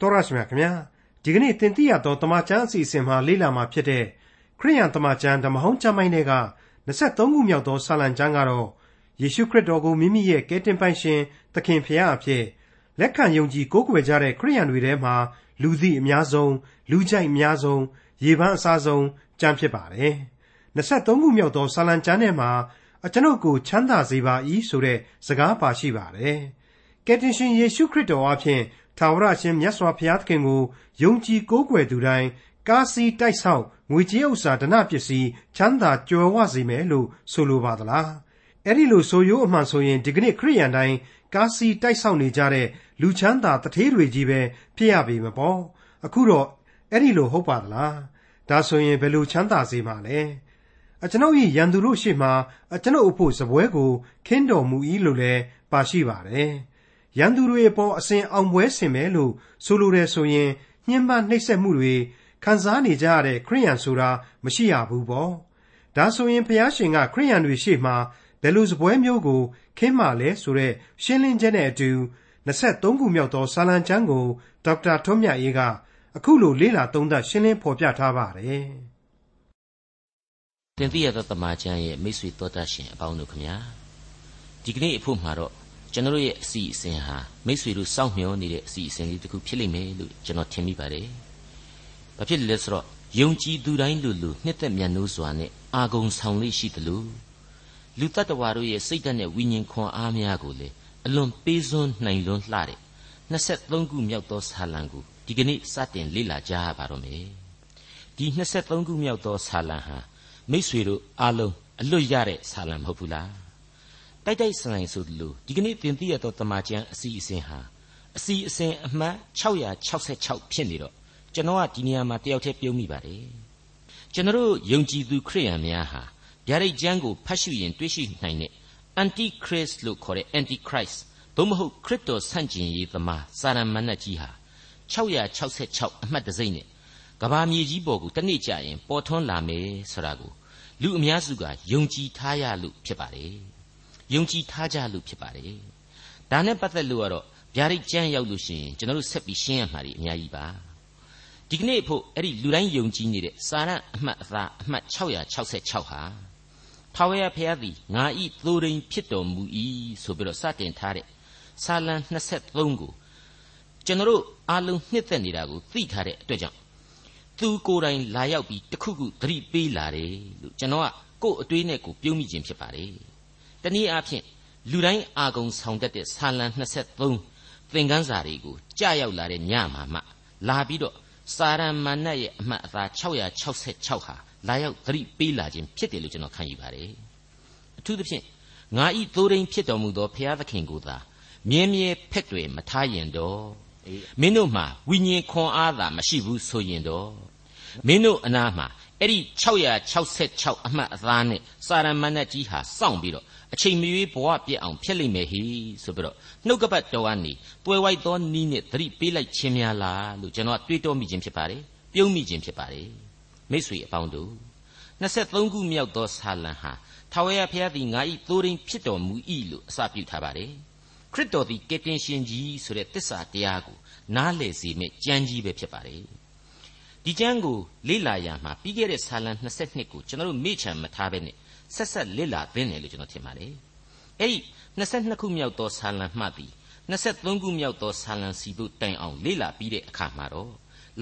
တော်ရရှိမြခင်ဗျာဒီကနေ့သင်သိရသောတမချန်းအစီအစဉ်မှာလေ့လာမှာဖြစ်တဲ့ခရိယန်တမချန်းဓမ္မဟောင်းကျမ်းပိုင်းတွေက23ခုမြောက်သောဆာလံကျမ်းကတော့ယေရှုခရစ်တော်ကိုမိမိရဲ့ကယ်တင်ပိုင်ရှင်သခင်ဖရာအဖြစ်လက်ခံယုံကြည်ကိုးကွယ်ကြတဲ့ခရိယန်တွေထဲမှာလူသိအများဆုံးလူကြိုက်အများဆုံးရေပန်းအစားဆုံးကျမ်းဖြစ်ပါတယ်23ခုမြောက်သောဆာလံကျမ်းထဲမှာအကျွန်ုပ်ကိုချမ်းသာစေပါ၏ဆိုတဲ့စကားပါရှိပါတယ်ကယ်တင်ရှင်ယေရှုခရစ်တော်အဖင် ထာဝရရှင်မြတ်စွာဘုရားသခင်ကိုယုံကြည်ကိုးကွယ်သူတိုင်းကားစီးတိုက်ဆောက်ငွေကြေးဥစ္စာဒနာပစ္စည်းချမ်းသာကြွယ်ဝစေမယ်လို့ဆိုလိုပါသလားအဲ့ဒီလိုဆိုရိုးအမှန်ဆိုရင်ဒီကနေ့ခရိယန်တိုင်းကားစီးတိုက်ဆောက်နေကြတဲ့လူချမ်းသာတထေးတွေကြီးပဲဖြစ်ရပေမပေါ့အခုတော့အဲ့ဒီလိုဟုတ်ပါသလားဒါဆိုရင်ဘယ်လိုချမ်းသာစေမှာလဲအကျွန်ုပ်၏ရန်သူတို့ရှေ့မှာအကျွန်ုပ်အဖို့စပွဲကိုခင်းတော်မူ၏လို့လည်းပါရှိပါတယ် ရန်သူတွေအပေါ် အစဉ်အောင်ပွဲဆင်မယ်လို့ ဆိုလိုတယ်ဆိုရင် ညှဉ်းပန်းနှိပ်စက်မှုတွေ ခံစားနေကြရတဲ့ ခရိယန်ဆိုတာ မရှိရဘူးပေါ့ ဒါဆိုရင်ဖျားရှင်က ခရိယန်တွေရှေ့မှာ ဘယ်လိုစပွဲမျိုးကို ခင်းမှလဲဆိုတဲ့ ရှင်းလင်းချက်နဲ့အတူ23ခုမြောက်သော စာလံကျမ်းကို ဒေါက်တာထွန်းမြတ်အေးက အခုလို လေ့လာသုံးသပ် ရှင်းလင်းဖော်ပြထားပါတယ် သင်သိရသောတမန်ကျမ်းရဲ့ မိတ်ဆွေတော်တတ်ရှင်အပေါင်းတို့ခမညာဒီကနေ့အဖို့မှာတော့ ကျွန်တော်ရဲ့အစီအစဉ်ဟာမိတ်ဆွေတို့စောင့်မျှော်နေတဲ့အစီအစဉ်လေးတစ်ခုဖြစ်လိမ့်မယ်လို့ကျွန်တော်ထင်မိပါတယ်။ဘာဖြစ်လဲဆိုတော့ယုံကြည်သူတိုင်းလူလူနှစ်သက်မြတ်နိုးစွာနဲ့အာဂုံဆောင်လေးရှိတယ်လို့လူတ attva တို့ရဲ့စိတ်ဓာတ်နဲ့ဝိညာဉ်ခွန်အားများကိုလေအလွန်ပေးစွန်းနိုင်လွန်းလှတဲ့23ခုမြောက်သောဆာလံကိုဒီကနေ့စတင်လေ့လာကြရပါတော့မယ်။ဒီ23ခုမြောက်သောဆာလံဟာမိษွေတို့အားလုံးအလွတ်ရတဲ့ဆာလံမဟုတ်ဘူးလား တိုက်တိုက်ဆိုင်ဆိုလို့ဒီကနေ့သင်သိရသောတမန်ကျန်အစီအစဉ်ဟာအစီအစဉ်အမှတ်666ဖြစ်နေတော့ကျွန်တော်ကဒီနေရာမှာတယောက်တည်းပြုံးမိပါတယ်ကျွန်တော်ယုံကြည်သူခရိယန်များဟာဗျာဒိတ်ကျမ်းကိုဖတ်ရှုရင်တွေ့ရှိနိုင်တဲ့ antichrist လို့ခေါ်တဲ့ antichrist သို့မဟုတ်ခရစ်တော်ဆန့်ကျင်ရေးသမားစာရမဏတ်ကြီးဟာ666အမှတ်တစိမ့်နဲ့ကဘာမြေကြီးပေါ်ကိုတနေ့ကြာရင်ပေါ်ထွန်းလာမယ်ဆိုတာကိုလူအများစုကယုံကြည်ထားရလို့ဖြစ်ပါတယ် ယုံကြည်ထားကြလို့ဖြစ်ပါတယ်ဒါနဲ့ပတ်သက်လို့ကတော့ဗျာဒိတ်ကျမ်းရောက်လို့ရှိရင်ကျွန်တော်တို့ဆက်ပြီးရှင်းရမှာတွေအများကြီးပါဒီကနေ့ဖို့အဲ့ဒီလူတိုင်းယုံကြည်နေတဲ့စာရအမှတ်အသားအမှတ်666ဟာထာဝရဘုရားသည်ငါဤသိုးရင်းဖြစ်တော်မူ၏ဆိုပြီးတော့စတင်ထားတဲ့စာလံ23ကိုကျွန်တော်တို့အားလုံးနှစ်သက်နေတာကိုသိထားတဲ့အတွက်ကြောင့်သူကိုယ်တိုင်လာရောက်ပြီးတခုခုသတိပေးလာတယ်လို့ကျွန်တော်ကကိုယ့်အတွေးနဲ့ကိုယ်ပြုံးမိခြင်းဖြစ်ပါတယ် တနည်းအားဖြင့်လူတိုင်းအာကုံဆောင်တတ်တဲ့ဆာလံ23သင်ခန်းစာတွေကိုကြားရောက်လာတဲ့ညမှာမှလာပြီးတော့စာရမဏတ်ရဲ့အမှတ်အသား666ဟာလာရောက်သတိပေးလာခြင်းဖြစ်တယ်လို့ကျွန်တော်ခံယူပါတယ်အထူးသဖြင့်ငါဤသိုးရင်းဖြစ်တော်မူသောဘုရားသခင်ကိုသာမြဲမြဲဖက်တွေမထားရင်တော့မင်းတို့မှာဝိညာဉ်ခွန်အားသာမရှိဘူးဆိုရင်တော့မင်းတို့အနာမှာအဲ့ဒီ666အမှတ်အသားနဲ့စာရမဏတ်ကြီးဟာစောင့်ပြီးတော့ အချိန်မရွေးဘဝပြည့်အောင်ဖျက်လိမ့်မယ်ဟိဆိုပြီးတော့နှုတ်ကပတ်တော်ကနေတွယ်ဝိုက်သောနီးနဲ့သတိပေးလိုက်ခြင်းများလားလို့ကျွန်တော်တွေးတောမိခြင်းဖြစ်ပါတယ်ပြုံးမိခြင်းဖြစ်ပါတယ်မိษွေအပေါင်းတို့23ခုမြောက်သောဆာလံဟာထာဝရဘုရားသည်ငါ၏သိုးရင်းဖြစ်တော်မူ၏လို့အစပြုထားပါတယ်ခရစ်တော်သည်ကယ်တင်ရှင်ကြီးဆိုတဲ့တစ္ဆာတရားကိုနားလည်စေမယ့်ကြံကြီးပဲဖြစ်ပါတယ်ဒီကျမ်းကိုလေ့လာရမှာပြီးခဲ့တဲ့ဆာလံ22ကိုကျွန်တော်တို့မေ့ချန်မထားဘဲနဲ့ ဆက်ဆက်လေ့လာသင့်တယ်လို့ကျွန်တော်ထင်ပါတယ်အဲ့ဒီ22ခုမြောက်သောဆာလံမှသည်23ခုမြောက်သောဆာလံစီတို့တိုင်အောင်လေ့လာပြီးတဲ့အခါမှာတော့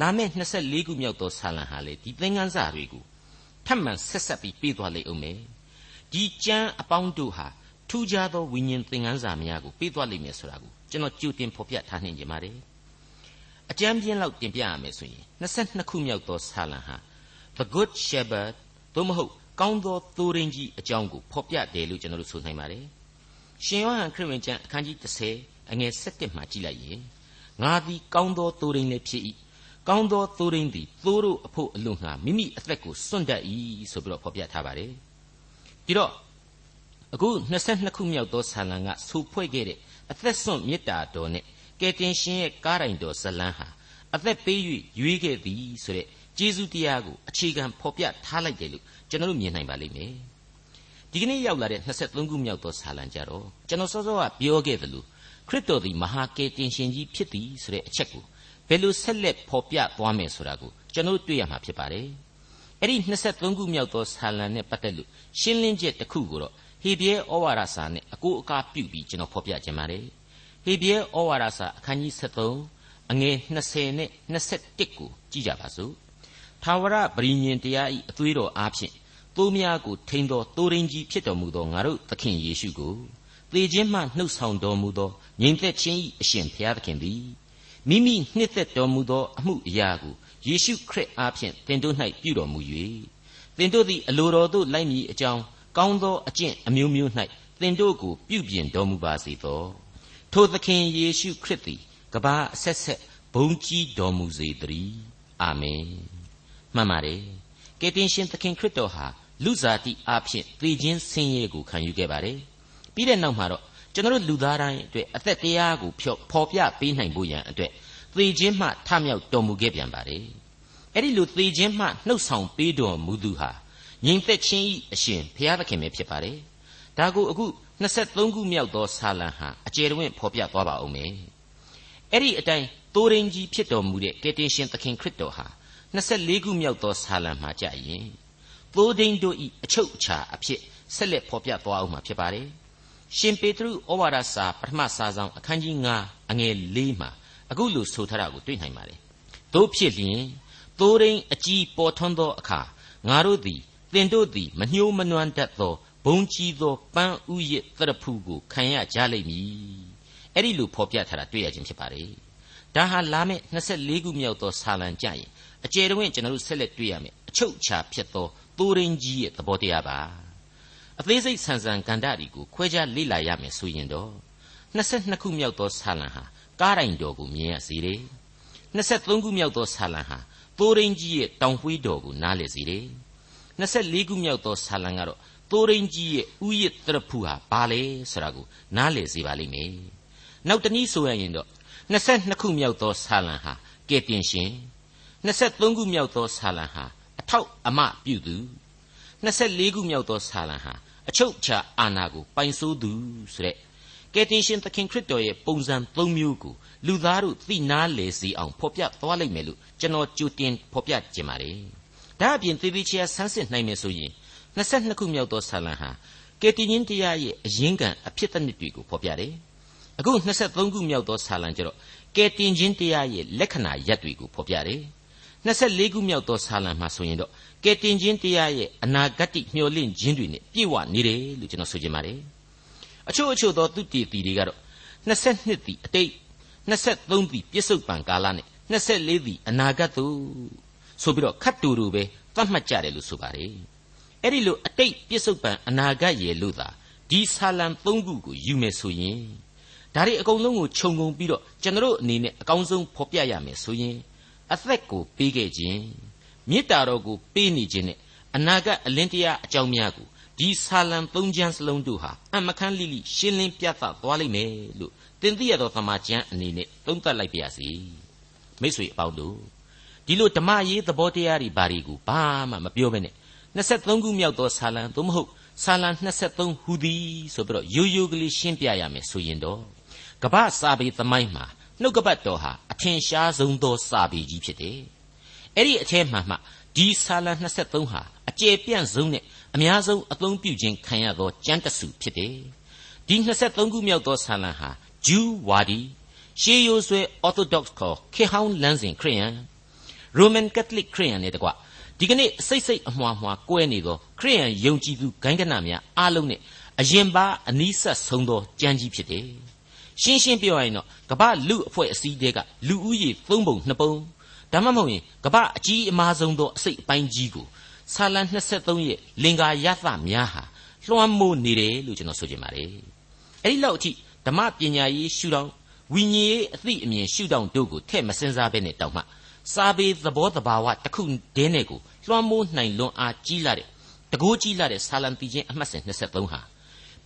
လာမယ့်24ခုမြောက်သောဆာလံဟာလေဒီသင်္ကန်းစာတွေကိုထပ်မံဆက်ဆက်ပြီးပြီးသွားလိမ့်အောင်မယ်ဒီကျမ်းအပေါင်းတို့ဟာထူးခြားသောဝိညာဉ်သင်ခန်းစာများကိုပြီးသွားလိမ့်မယ်ဆိုတာကိုကျွန်တော်ကြိုတင်ဖော်ပြထားနှင်ကြပါတယ်အကြမ်းပြင်းလောက်တင်ပြရမယ်ဆိုရင်22ခုမြောက်သောဆာလံဟာ The Good Shepherd သို့မဟုတ် ကောင်းသောသိုးရင်းကြီးအကြောင်းကိုဖော်ပြတယ်လို့ကျွန်တော်တို့ဆိုနိုင်ပါတယ်ရှင်ယောဟန်ခရစ်ဝင်ကျမ်းအခန်းကြီး30အငယ်7မှာကြည့်လိုက်ရင်ငါသည်ကောင်းသောသိုးရင်းလည်းဖြစ်၏ကောင်းသောသိုးရင်းသည်သိုးတို့အဖို့အလို့ငှာမိမိအသက်ကိုစွန့်တတ်၏ဆိုပြီးတော့ဖော်ပြထားပါတယ်ဒီတော့အခု22ခုမြောက်သောဆာလံကဆူဖွဲ့ခဲ့တဲ့အသက်စွန့်မေတ္တာတော်နဲ့ကယ်တင်ရှင်ရဲ့ကားတိုင်တော်ဇလန်းဟာအသက်ပေး၍ရွေးခဲ့သည်ဆိုတဲ့ကျေးဇူးတရားကိုအခြေခံဖော်ပြထားလိုက်တယ်လို့ ကျွန်တော်တို့မြင်နိုင်ပါလိမ့်မယ်ဒီကနေ့ရောက်လာတဲ့23ခုမြောက်သောဆာလံကြတော့ကျွန်တော်စောစောကပြောခဲ့သလိုခရစ်တော်သည်မဟာကယ်တင်ရှင်ကြီးဖြစ်သည်ဆိုတဲ့အချက်ကိုဘယ်လိုဆက်လက်ဖော်ပြသွားမယ်ဆိုတာကိုကျွန်တော်တွေ့ရမှာဖြစ်ပါတယ်အဲ့ဒီ23ခုမြောက်သောဆာလံနဲ့ပတ်သက်လို့ရှင်းလင်းချက်တစ်ခုကိုတော့ဟေဘရဲဩဝါဒစာနဲ့အကိုအကားပြုပြီးကျွန်တော်ဖော်ပြခြင်းပါတယ်ဟေဘရဲဩဝါဒစာအခန်းကြီး73အငယ်20နဲ့21ကိုကြည့်ကြပါစို့ထာဝရဗြိညင်တရားဤအသွေးတော်အားဖြင့် သိုးများကိုထိန်တော်တိုးရင်းကြီးဖြစ်တော်မူသောငါတို့သခင်ယေရှုကိုသေခြင်းမှနှုတ်ဆောင်တော်မူသောငြိမ်သက်ခြင်း၏အရှင်ဘုရားသခင်သည်မိမိနှစ်သက်တော်မူသောအမှုအရာကိုယေရှုခရစ်အားဖြင့်သင်တို့၌ပြုတော်မူ၍သင်တို့သည်အလိုတော်သို့လိုက်မည်အကြောင်းကောင်းသောအကျင့်အမျိုးမျိုး၌သင်တို့ကိုပြုပြင်တော်မူပါစေသောထိုသခင်ယေရှုခရစ်သည်ကဘာအဆက်ဆက်ဘုန်းကြီးတော်မူစေတည်းအာမင်မှန်ပါတယ်ကယ်တင်ရှင်သခင်ခရစ်တော်ဟာ လူစားတိအားဖြင့်သေခြင်းဆင်းရဲကိုခံယူခဲ့ပါတယ်ပြီးတဲ့နောက်မှာတော့ကျွန်တော်လူသားတိုင်းအတွက်အသက်တရားကိုဖြောဖော်ပြပေးနိုင်ဖို့ရန်အတွက်သေခြင်းမှထမြောက်တော်မူခဲ့ပြန်ပါတယ်အဲ့ဒီလိုသေခြင်းမှနှုတ်ဆောင်ပေးတော်မူသူဟာငြိမ်သက်ခြင်းဤအရှင်ဘုရားသခင်ပဲဖြစ်ပါတယ်ဒါကိုအခု23ခုမြောက်သောဆာလံဟာအကျယ်တွင်ဖော်ပြသွားပါဦးမယ်အဲ့ဒီအတိုင်းတိုးရင်ကြီးဖြစ်တော်မူတဲ့ကယ်တင်ရှင်သခင်ခရစ်တော်ဟာ24ခုမြောက်သောဆာလံမှာကြရင် သိုးဒိန်တို့ဤအချုပ်အခြာအဖြစ်ဆက်လက်ဖော်ပြသွားအောင်မှာဖြစ်ပါတယ်ရှင်ပေတရုဩဝါဒစာပထမစာဆောင်အခန်းကြီး9အငယ်၄မှာအခုလိုဆိုထားတာကိုတွေ့နိုင်ပါတယ်တို့ဖြစ်လျင်သိုးရင်းအကြီးပေါ်ထွန်းသောအခါငါတို့သည်သင်တို့သည်မညှိုးမနွမ်းတတ်သောဘုံကြီးသောပန်းဥယျသရဖူကိုခံရကြလိမ့်မည်အဲ့ဒီလိုဖော်ပြထားတာတွေ့ရခြင်းဖြစ်ပါတယ်ဒါဟာလာမယ့်24ခုမြောက်သောဆာလံကြရင်အကျယ်တွင်ကျွန်တော်တို့ဆက်လက်တွေ့ရမယ်အချုပ်အခြာဖြစ်သော သိုးရင်းကြီးရဲ့သဘောတရားပါအသေးစိတ်ဆန်ဆန်ကန္တရီကိုခွဲခြားလေ့လာရမယ်ဆိုရင်တော့22ခုမြောက်သောဆာလံဟာကားတိုင်တော်ကိုမြင်ရစေတယ်23ခုမြောက်သောဆာလံဟာသိုးရင်းကြီးရဲ့တောင်ဝှေးတော်ကိုနားလည်စေတယ်24ခုမြောက်သောဆာလံကတော့သိုးရင်းကြီးရဲ့ဥယျတရဖူဟာဘာလဲဆိုတာကိုနားလည်စေပါလိမ့်မယ်နောက်တနည်းဆိုရရင်တော့22ခုမြောက်သောဆာလံဟာကဲတင်ရှင်23ခုမြောက်သောဆာလံဟာအ ထောက်အမပြုသူ24ခုမြောက်သောဆာလံဟာအချုပ်ချာအာဏာကိုပိုင်ဆိုးသူဆိုတဲ့ကယ်တင်ရှင်သခင်ခရစ်တော်ရဲ့ပုံစံ၃မျိုးကိုလူသားတို့သိနာလေစေအောင်ဖော်ပြသွားလိမ့်မယ်လို့ကျွန်တော်ကြိုတင်ဖော်ပြခြင်းပါတယ်။ဒါအပြင်သေသေးချာဆန်းစစ်နိုင်မယ်ဆိုရင်22ခုမြောက်သောဆာလံဟာကယ်တင်ရှင်တရားရဲ့အရင်းခံအဖြစ်အနစ်တွေကိုဖော်ပြတယ်။အခု23ခုမြောက်သောဆာလံကျတော့ကယ်တင်ရှင်တရားရဲ့လက္ခဏာရပ်တွေကိုဖော်ပြတယ်။ 24ခုမြောက်သောဆာလံမှာဆိုရင်တော့ကယ်တင်ခြင်းတရားရဲ့အနာဂတ်မျှော်လင့်ခြင်းတွေနဲ့ပြည့်ဝနေတယ်လို့ကျွန်တော်ဆိုချင်ပါတယ်အချို့အချို့သောသူတည်တည်တွေကတော့22သည်အတိတ်23သည်ပြစ္ဆုတ်ပံကာလနဲ့24သည်အနာဂတ်သို့ဆိုပြီးတော့ခတ်တူတူပဲသတ်မှတ်ကြတယ်လို့ဆိုပါတယ်အဲ့ဒီလိုအတိတ်ပြစ္ဆုတ်ပံအနာဂတ်ရဲ့လို့သာဒီဆာလံ3ခုကိုယူမယ်ဆိုရင်ဒါတွေအကုန်လုံးကိုခြုံငုံပြီးတော့ကျွန်တော်အနေနဲ့အကောင်းဆုံးဖော်ပြရမယ်ဆိုရင် အသက်ကိုပေးခဲ့ခြင်းမေတ္တာတော်ကိုပေးနေခြင်းနဲ့အနာဂတ်အလင်းတရားအကြောင်းများကိုဒီဆာလံသုံးချမ်းစလုံးတို့ဟာအမခန်းလိလိရှင်းလင်းပြသသွားလိမ့်မယ်လို့သင်သိရသောသမာကျမ်းအနေနဲ့သုံးသပ်လိုက်ပါရစေမိတ်ဆွေအပေါင်းတို့ဒီလိုဓမ္မရေးသဘောတရားတွေဘာတွေကိုဘာမှမပြောဘဲနဲ့23ခုမြောက်သောဆာလံသို့မဟုတ်ဆာလံ23ဟူသည်ဆိုပြီးတော့ရိုးရိုးကလေးရှင်းပြရမယ်ဆိုရင်တော့ကပ္ပစာပေသမိုင်းမှာ နှုတ်ကပတ်တော်ဟာအထင်ရှားဆုံးသောစာပေကြီးဖြစ်တယ်အဲ့ဒီအထဲမှာမှဒီဆာလံ23ဟာအကျယ်ပြန့်ဆုံးနဲ့အများဆုံးအသုံးပြုခြင်းခံရသောကျမ်းတစုဖြစ်တယ်ဒီ23ခုမြောက်သောဆာလံဟာဂျူးဝါဒီရှေးရိုးဆွဲ Orthodox ခေါ်ခေဟောင်းလမ်းစဉ်ခရိယန် Roman Catholic ခရိယန်နဲ့တကွဒီကနေ့စိတ်စိတ်အမွှာမွှာကွဲနေသောခရိယန်ယုံကြည်သူဂိုင်းကနများအားလုံးနဲ့အရင်ပါအနီးဆက်ဆုံးသောကျမ်းကြီးဖြစ်တယ် ရှင်းရှင်းပြောရရင်တော့ကမ္ဘာလူအဖွဲ့အစည်းတွေကလူဦးရေ၃ပုံ၂ပုံဒါမှမဟုတ်ရင်ကမ္ဘာအကြီးအမားဆုံးသောအစိတ်အပိုင်းကြီးကိုဆာလံ23ရဲ့လင်္ကာယသများဟာလွှမ်းမိုးနေတယ်လို့ကျွန်တော်ဆိုချင်ပါတယ်အဲ့ဒီလောက်အထိဓမ္မပညာရေးရှုထောင့်ဝိညာဉ်ရေးအသိအမြင်ရှုထောင့်တို့ကိုထည့်မစင်စားဘဲနဲ့တောက်မှစာပေသဘောတဘာဝတစ်ခုတည်းနဲ့ကိုလွှမ်းမိုးနိုင်လွန်အားကြီးလာတဲ့တကိုးကြီးလာတဲ့ဆာလံတီချင်းအမှတ်စဉ်23ဟာ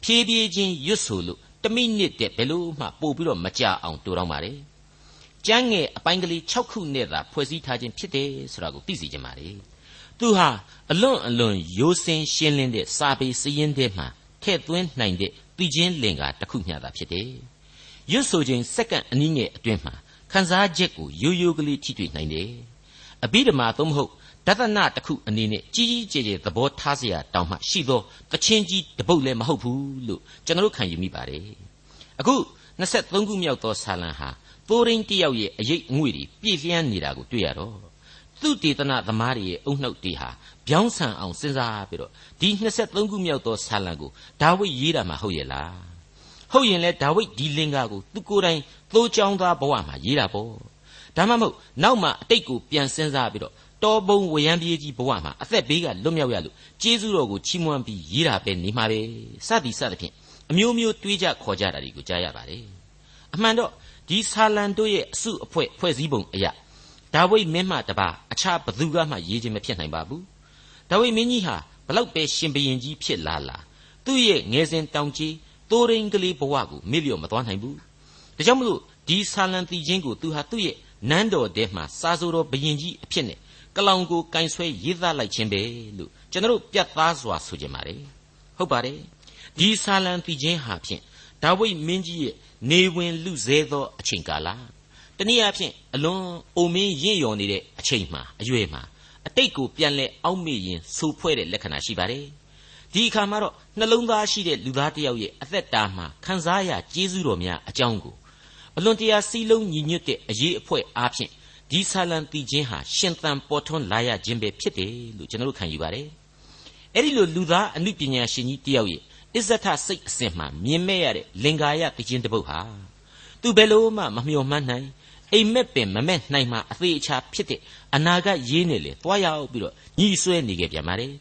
ဖြည်းဖြည်းချင်းရွတ်ဆိုလို့ တမိနစ်တဲ့ဘယ်လို့မှပို့ပြီးတော့မကြအောင်တူတော့ပါတယ်ကျမ်းငယ်အပိုင်းကလေး6ခုနဲ့သာဖွဲ့စည်းထားခြင်းဖြစ်တယ်ဆိုတာကိုသိစေချင်ပါတယ်သူဟာအလွန်အလွန်ရိုးစင်းရှင်းလင်းတဲ့စာပေစည်းရင်းထဲမှာထည့်သွင်းနိုင်တဲ့သိချင်းလင်္ကာတစ်ခုမျှသာဖြစ်တယ်ရွတ်ဆိုခြင်းစက္ကန့်အနည်းငယ်အတွင်းမှာခံစားချက်ကိုရိုးရိုးကလေးထိတွေ့နိုင်တယ် အဘိဓမ္မာသို့မဟုတ်ဒသနတစ်ခုအနေနဲ့ကြီးကြီးကျယ်ကျယ်သဘောထားเสียတောင်းမှရှိသောတချင်းကြီးတပုတ်လည်းမဟုတ်ဘူးလို့ကျွန်တော်တို့ခံယူမိပါတယ်အခု23ခုမြောက်သောဆာလံဟာသိုးရင်းတယောက်ရဲ့အရေးအငွေ့တွေပြည့်လျန်းနေတာကိုတွေ့ရတော့သူတေသနာသမားတွေရဲ့အုံနှုတ်တွေဟာပြောင်းဆန်အောင်စဉ်းစားပြီးတော့ဒီ23ခုမြောက်သောဆာလံကိုဒါဝိဒ်ရေးတာမှဟုတ်ရဲ့လားဟုတ်ရင်လဲဒါဝိဒ်ဒီလင်္ကာကိုသူကိုယ်တိုင်သိုးချောင်းသားဘဝမှာရေးတာပေါ့ ဒါမှမဟုတ်နောက်မှအတိတ်ကိုပြန်စဉ်းစားပြီးတော့တော်ဘုံဝရံပြေးကြီးဘဝမှာအသက်ဘေးကလွတ်မြောက်ရလို့ကျေးဇူးတော်ကိုချီးမွမ်းပြီးရေးတာပဲနေမှာပဲစသည်စသဖြင့်အမျိုးမျိုးတွေးကြခေါ်ကြတာတွေကိုကြားရပါတယ်အမှန်တော့ဒီဆာလံတို့ရဲ့အစုအဖွဲ့ဖွဲ့စည်းပုံအရာဒါဝိဒ်မင်းမှတပါအခြားဘသူကမှရေးခြင်းမဖြစ်နိုင်ပါဘူးဒါဝိဒ်မင်းကြီးဟာဘလောက်ပဲရှင်ဘရင်ကြီးဖြစ်လာလာသူ့ရဲ့ငယ်စဉ်တောင်ကြီးတိုးရင်းကလေးဘဝကိုမေ့လျော့မသွားနိုင်ဘူးဒါကြောင့်မလို့ဒီဆာလံတီချင်းကိုသူဟာသူ့ရဲ့ နန်းတော်ထဲမှာစာဆိုတော်ဘရင်ကြီးအဖြစ်နဲ့ကလောင်ကိုကင်ဆွဲရေးသားလိုက်ခြင်းပဲလို့ကျွန်တော်ပြတ်သားစွာဆိုကြပါတယ်ဟုတ်ပါတယ်ဒီဆာလံတီချင်းဟာဖြင့်ဒါဝိဒ်မင်းကြီးရဲ့နေဝင်လူစဲသောအချိန်ကာလတနည်းအားဖြင့်အလွန်အိုမင်းရင့်ရော်နေတဲ့အချိန်မှာအရွယ်မှာအတိတ်ကိုပြန်လဲအောက်မေ့ရင်စူဖွဲ့တဲ့လက္ခဏာရှိပါတယ်ဒီအခါမှာတော့နှလုံးသားရှိတဲ့လူသားတစ်ယောက်ရဲ့အသက်တာမှာခံစားရကျေးဇူးတော်များအကြောင်းကို အလွန်တရာစီးလုံးညီညွတ်တဲ့အရေးအဖွဲ့အားဖြင့်ဒီဆာလံတီချင်းဟာရှင်သန်ပေါ်ထွန်းလာရခြင်းပဲဖြစ်တယ်လို့ကျွန်တော်တို့ခံယူပါတယ်အဲ့ဒီလိုလူသားအမှုပညာရှင်ကြီးတယောက်ရဲ့အစ္ဆထစိတ်အစဉ်မှမြင်မဲ့ရတဲ့လင်္ကာယတခြင်းတစ်ပုဒ်ဟာသူဘယ်လို့မှမမျှော်မှန်းနိုင်အိမ်မက်ပင်မမက်နိုင်မှအသေးအချာဖြစ်တဲ့အနာဂတ်ရေးနေလေသွားရောက်ပြီးတော့ညီဆွဲနေခဲ့ပြန်ပါတယ်